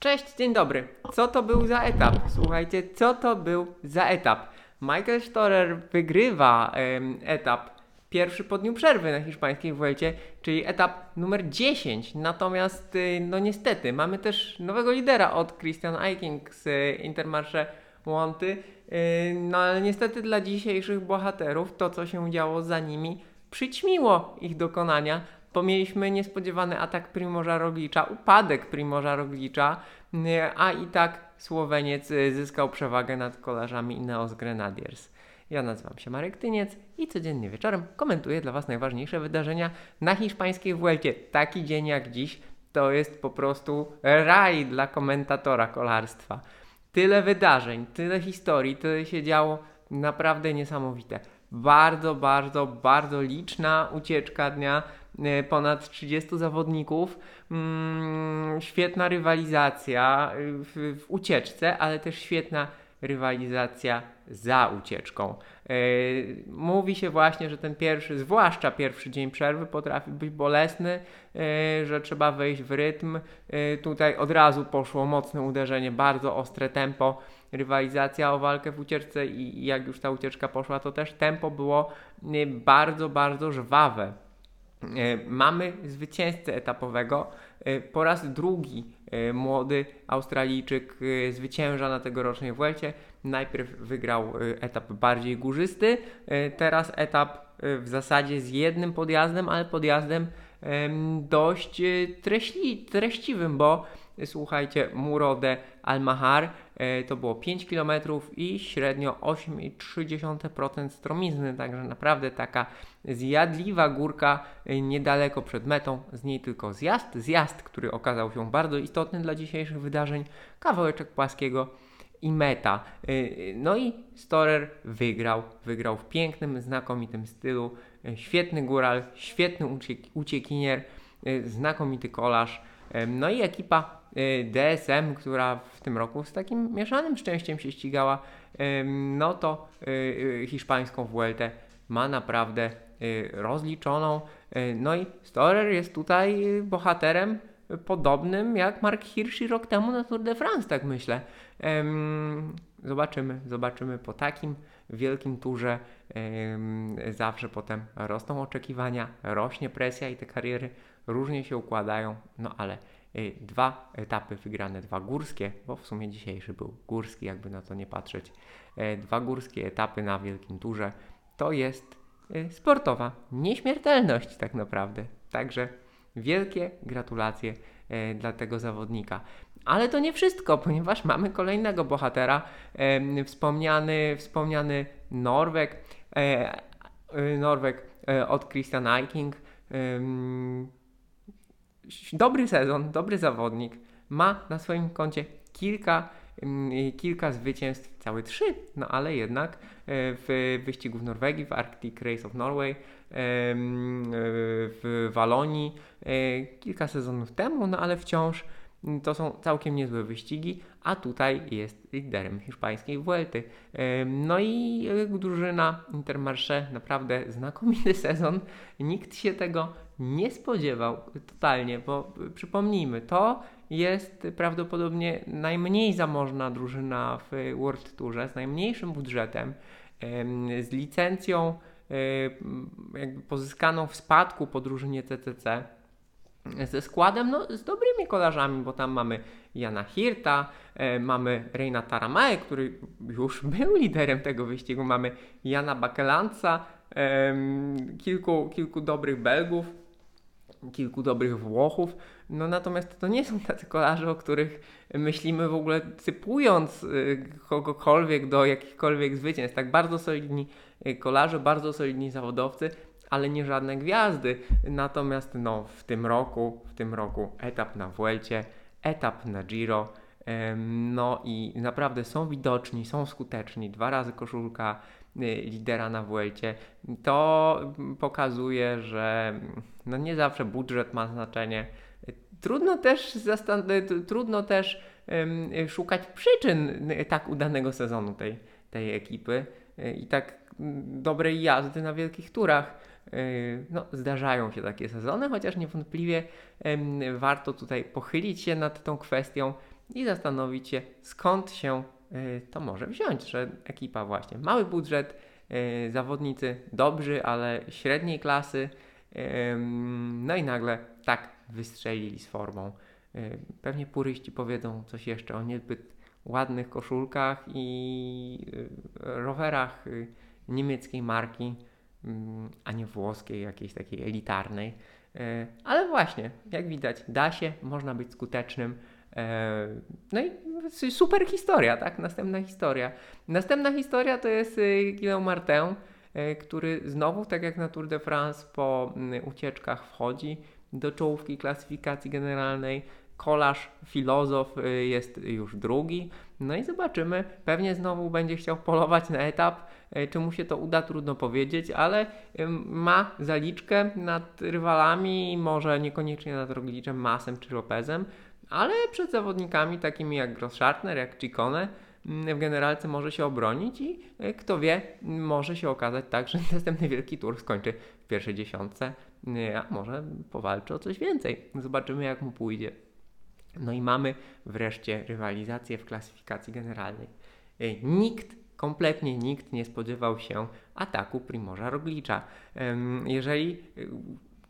Cześć, dzień dobry. Co to był za etap? Słuchajcie, co to był za etap? Michael Storer wygrywa em, etap pierwszy po dniu przerwy na hiszpańskiej Vuelcie, czyli etap numer 10. Natomiast, y, no niestety, mamy też nowego lidera od Christian Eiking z y, Intermarché Łąty. Y, No ale niestety dla dzisiejszych bohaterów to, co się działo za nimi, przyćmiło ich dokonania, bo mieliśmy niespodziewany atak Primorza Roglicza, upadek Primorza Roglicza, y, a i tak Słoweniec y, zyskał przewagę nad kolarzami Ineos Grenadiers. Ja nazywam się Marek Tyniec i codziennie wieczorem komentuję dla Was najważniejsze wydarzenia na hiszpańskiej Vuelcie. Taki dzień jak dziś to jest po prostu raj dla komentatora kolarstwa. Tyle wydarzeń, tyle historii, tyle się działo, naprawdę niesamowite. Bardzo, bardzo, bardzo liczna ucieczka dnia, ponad 30 zawodników, mm, świetna rywalizacja y, w, ucieczce, ale też świetna rywalizacja za ucieczką. E, Mówi się właśnie, że ten pierwszy, zwłaszcza pierwszy dzień przerwy, potrafi być bolesny, że trzeba wejść w rytm. Tutaj od razu poszło mocne uderzenie, bardzo ostre tempo, rywalizacja o walkę w ucieczce i jak już ta ucieczka poszła, to też tempo było bardzo, bardzo żwawe. E, Mamy zwycięzcę etapowego. E, Po raz drugi e, młody Australijczyk zwycięża na tegorocznej Vuelcie. Najpierw wygrał etap bardziej górzysty, teraz etap w zasadzie z jednym podjazdem, ale podjazdem em, dość treśli, treściwym, bo słuchajcie, Murode Almahar e, to było 5 km i średnio 8,3% stromizny, także naprawdę taka zjadliwa górka e, niedaleko przed metą, z niej tylko zjazd, zjazd, który okazał się bardzo istotny dla dzisiejszych wydarzeń, kawałeczek płaskiego i meta. Y, No i Storer wygrał, wygrał w pięknym, znakomitym stylu, świetny góral, świetny uciek- uciekinier, znakomity kolarz, no i ekipa DSM, która w tym roku z takim mieszanym szczęściem się ścigała, y, no to y, y, hiszpańską Vueltę ma naprawdę y, rozliczoną. Y, No i Storer jest tutaj y, bohaterem y, podobnym jak Mark Hirschi rok temu na Tour de France, tak myślę. Zobaczymy, zobaczymy po takim wielkim turze. Zawsze potem rosną oczekiwania, rośnie presja i te kariery różnie się układają, no ale y, dwa etapy wygrane, dwa górskie, bo w sumie dzisiejszy był górski, jakby na to nie patrzeć. E, Dwa górskie etapy na wielkim turze to jest y, sportowa nieśmiertelność tak naprawdę. Także wielkie gratulacje dla tego zawodnika. Ale to nie wszystko, ponieważ mamy kolejnego bohatera, wspomniany, wspomniany Norweg, Norweg e, od Christian Eiking. Dobry sezon, dobry zawodnik. Ma na swoim koncie kilka, ym, kilka zwycięstw, całe trzy, no ale jednak e, w wyścigu w Norwegii, w Arctic Race of Norway, e, w Walonii e, kilka sezonów temu, no ale wciąż mm, to są całkiem niezłe wyścigi, a tutaj jest liderem hiszpańskiej Vuelty. No i drużyna Intermarché, naprawdę znakomity sezon. Nikt się tego nie spodziewał totalnie, bo przypomnijmy, to jest prawdopodobnie najmniej zamożna drużyna w World Tourze z najmniejszym budżetem, em, z licencją jakby pozyskaną w spadku po drużynie CCC ze składem, no, z dobrymi kolarzami, bo tam mamy Jana Hirta, e, mamy Reina Taramae, który już był liderem tego wyścigu, mamy Jana Bakelanca, em, kilku, kilku dobrych Belgów, kilku dobrych Włochów, no natomiast to nie są tacy kolarze, o których myślimy w ogóle sypując y, kogokolwiek do jakichkolwiek zwycięstw. Tak bardzo solidni y, kolarze, bardzo solidni zawodowcy, ale nie żadne gwiazdy. Natomiast no, w tym roku, w tym roku etap na Vuelcie, etap na Giro, no i naprawdę są widoczni, są skuteczni. Dwa razy koszulka y, lidera na Vuelcie. To pokazuje, że no nie zawsze budżet ma znaczenie. Trudno też, y, trudno też szukać przyczyn y, tak udanego sezonu tej, tej ekipy i tak dobrej jazdy na wielkich turach. Y, No, zdarzają się takie sezony, chociaż niewątpliwie warto tutaj pochylić się nad tą kwestią i zastanowić się, skąd się to może wziąć, że ekipa właśnie, mały budżet, zawodnicy dobrzy, ale średniej klasy, no i nagle tak wystrzelili z formą. Pewnie puryści powiedzą coś jeszcze o niezbyt ładnych koszulkach i rowerach niemieckiej marki, a nie włoskiej, jakiejś takiej elitarnej. E, ale właśnie, jak widać, da się, można być skutecznym. E, no i super historia, tak? Następna historia. Następna historia to jest y, Guillaume Martin, e, który znowu, tak jak na Tour de France, po mm, ucieczkach wchodzi do czołówki klasyfikacji generalnej. Kolarz, filozof jest już drugi. No i zobaczymy. Pewnie znowu będzie chciał polować na etap. E, czy mu się to uda, trudno powiedzieć, ale ma zaliczkę nad rywalami, może niekoniecznie nad Rogliczem, Masem czy Lopezem, ale przed zawodnikami takimi jak Grosschartner, jak Ciccone w generalce może się obronić i e, kto wie, może się okazać tak, że następny wielki tur skończy w pierwszej dziesiątce, a może powalczy o coś więcej. Zobaczymy jak mu pójdzie. No i mamy wreszcie rywalizację w klasyfikacji generalnej. E, nikt, kompletnie nikt nie spodziewał się ataku Primorza Roglicza. Jeżeli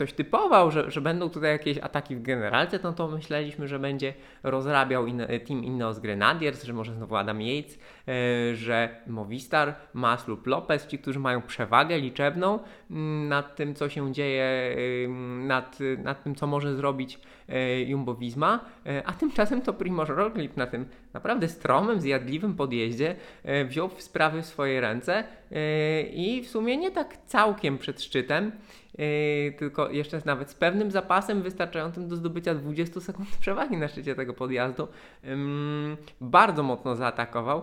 ktoś typował, że, że będą tutaj jakieś ataki w generalce, no to myśleliśmy, że będzie rozrabiał in, team Ineos Grenadiers, że może znowu Adam Yates, e, że Movistar, Mas lub Lopez, ci, którzy mają przewagę liczebną mm, nad tym, co się dzieje, nad, nad tym, co może zrobić e, Jumbo Visma, e, a tymczasem to Primoz Roglic na tym naprawdę stromym, zjadliwym podjeździe wziął sprawy w swoje ręce i w sumie nie tak całkiem przed szczytem Yy, jeszcze nawet z pewnym zapasem wystarczającym do zdobycia 20 sekund przewagi na szczycie tego podjazdu. Bardzo mocno zaatakował.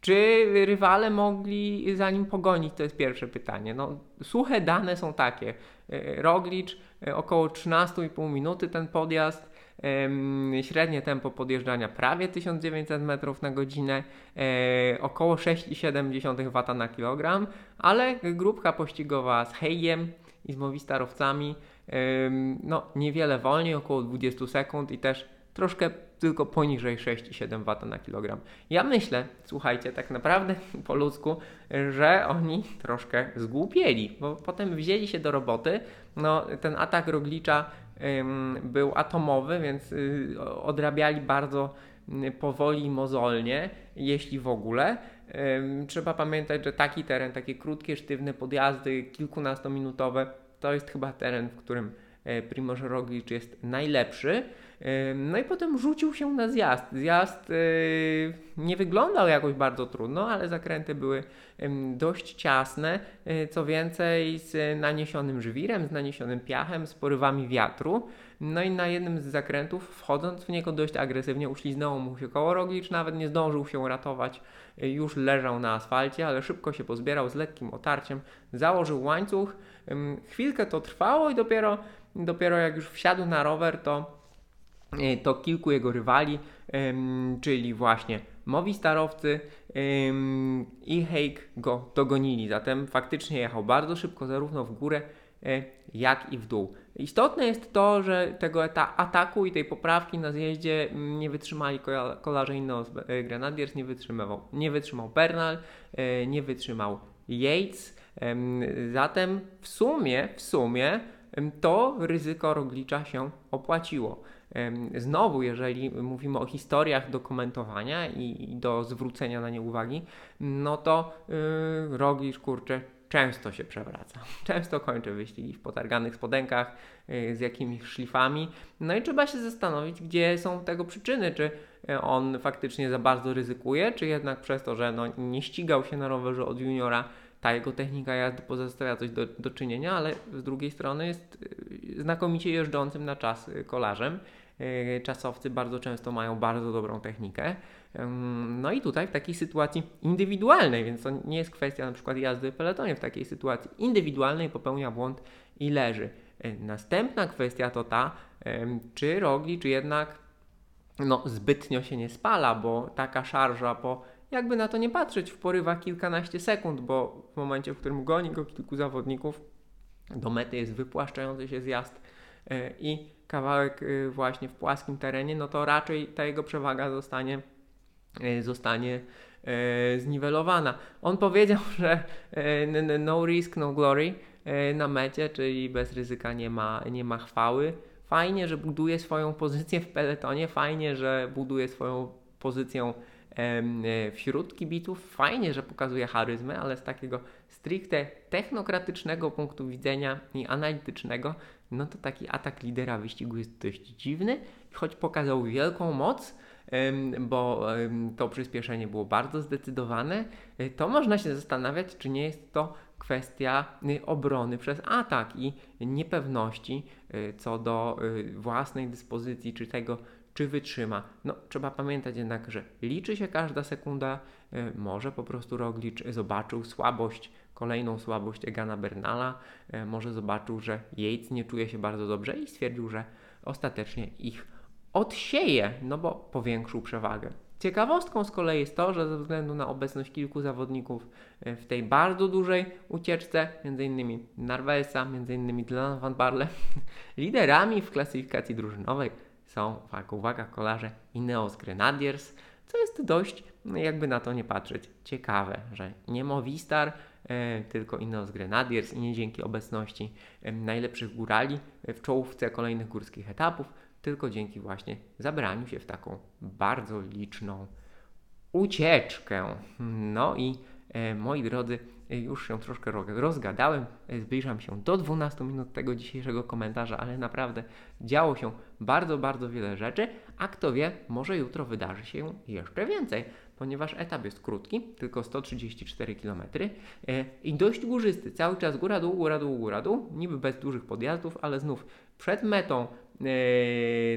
Czy rywale mogli za nim pogonić? To jest pierwsze pytanie. No, suche dane są takie. Roglicz około 13,5 minuty ten podjazd, średnie tempo podjeżdżania prawie 1900 metrów na godzinę, e, około 6,7 W na kilogram, ale grupka pościgowa z Heyem i z Movistarowcami no niewiele wolniej, około 20 sekund i też troszkę tylko poniżej 6,7 W na kilogram. Ja myślę, słuchajcie, tak naprawdę po ludzku, że oni troszkę zgłupieli, bo potem wzięli się do roboty. No, ten atak Roglicza był atomowy, więc y, odrabiali bardzo y, powoli i mozolnie, jeśli w ogóle. Trzeba pamiętać, że taki teren, takie krótkie, sztywne podjazdy, kilkunastominutowe, to jest chyba teren, w którym e, Primoz Roglic jest najlepszy. No i potem rzucił się na zjazd. Zjazd y, nie wyglądał jakoś bardzo trudno, ale zakręty były dość ciasne. Y, co więcej, z naniesionym żwirem, z naniesionym piachem, z porywami wiatru. No i na jednym z zakrętów, wchodząc w niego dość agresywnie, uśliznęło mu się koło Roglicz, nawet nie zdążył się ratować, y, już leżał na asfalcie, ale szybko się pozbierał z lekkim otarciem, założył łańcuch. Chwilkę to trwało i dopiero, dopiero jak już wsiadł na rower, to to kilku jego rywali, czyli właśnie Movistarowcy i Hake go dogonili. Zatem faktycznie jechał bardzo szybko, zarówno w górę, e, jak i w dół. Istotne jest to, że tego ataku i tej poprawki na zjeździe nie wytrzymali kolarze Ineos e, Grenadiers, nie wytrzymał, nie wytrzymał Bernal, nie wytrzymał Yates. Zatem w sumie, w sumie to ryzyko Roglicza się opłaciło. Znowu, jeżeli mówimy o historiach do komentowania i, do zwrócenia na nie uwagi, no to yy, Roglic, kurczę, często się przewraca. Często kończy wyścigi w potarganych spodenkach yy, z jakimiś szlifami. No i trzeba się zastanowić, gdzie są tego przyczyny. Czy y, on faktycznie za bardzo ryzykuje, czy jednak przez to, że no, nie ścigał się na rowerze od juniora, ta jego technika jazdy pozostawia coś do, do czynienia, ale z drugiej strony jest y, znakomicie jeżdżącym na czas y, kolarzem. Y, czasowcy bardzo często mają bardzo dobrą technikę. No i tutaj w takiej sytuacji indywidualnej, więc to nie jest kwestia na przykład jazdy w peletonie, w takiej sytuacji indywidualnej popełnia błąd i leży. Następna kwestia to ta, czy rogli, czy jednak no, zbytnio się nie spala, bo taka szarża po jakby na to nie patrzeć, w porywach kilkanaście sekund, bo w momencie, w którym goni go kilku zawodników, do mety jest wypłaszczający się zjazd e, i kawałek e, właśnie w płaskim terenie, no to raczej ta jego przewaga zostanie, e, zostanie zniwelowana. On powiedział, że no risk, no glory na mecie, czyli bez ryzyka nie ma, nie ma chwały. Fajnie, że buduje swoją pozycję w peletonie, fajnie, że buduje swoją pozycję wśród kibiców. Fajnie, że pokazuje charyzmę, ale z takiego stricte technokratycznego punktu widzenia i analitycznego, no to taki atak lidera wyścigu jest dość dziwny, choć pokazał wielką moc, bo to przyspieszenie było bardzo zdecydowane, e, to można się zastanawiać, czy nie jest to kwestia y, obrony przez atak i niepewności y, co do y, własnej dyspozycji, czy tego, czy wytrzyma. No, trzeba pamiętać jednak, że liczy się każda sekunda. y, Może po prostu Roglic zobaczył słabość, kolejną słabość Egana Bernala. y, Może zobaczył, że Yates nie czuje się bardzo dobrze i stwierdził, że ostatecznie ich odsieje, no bo powiększył przewagę. Ciekawostką z kolei jest to, że ze względu na obecność kilku zawodników y, w tej bardzo dużej ucieczce, m.in. Narwelsa, m.in. Dylan Van Barle, liderami w klasyfikacji drużynowej są, uwaga, uwaga, kolarze Ineos Grenadiers, co jest dość, no jakby na to nie patrzeć, ciekawe, że nie Movistar, e, tylko Ineos Grenadiers i nie dzięki obecności najlepszych górali e, w czołówce kolejnych górskich etapów, tylko dzięki właśnie zabraniu się w taką bardzo liczną ucieczkę. No i e, moi drodzy, już się troszkę ro- rozgadałem, e, zbliżam się do 12 minut tego dzisiejszego komentarza, ale naprawdę działo się bardzo, bardzo wiele rzeczy, a kto wie, może jutro wydarzy się jeszcze więcej, ponieważ etap jest krótki, tylko 134 km e, i dość górzysty, cały czas góra, dół, góra, dół, góra, dół, niby bez dużych podjazdów, ale znów przed metą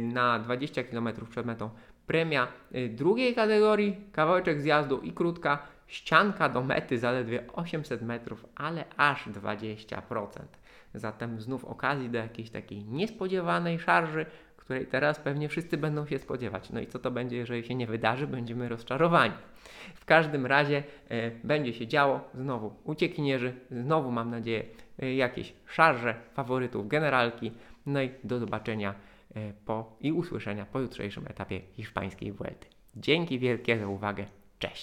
na 20 km przed metą premia y, drugiej kategorii, kawałeczek zjazdu i krótka, ścianka do mety zaledwie 800 metrów, ale aż 20%. Zatem znów okazji do jakiejś takiej niespodziewanej szarży, której teraz pewnie wszyscy będą się spodziewać. No i co to będzie, jeżeli się nie wydarzy? Będziemy rozczarowani. W każdym razie e, będzie się działo, znowu uciekinierzy, znowu mam nadzieję e, jakieś szarże faworytów generalki, no i do zobaczenia e, po i usłyszenia po jutrzejszym etapie hiszpańskiej Vuelty. Dzięki wielkie za uwagę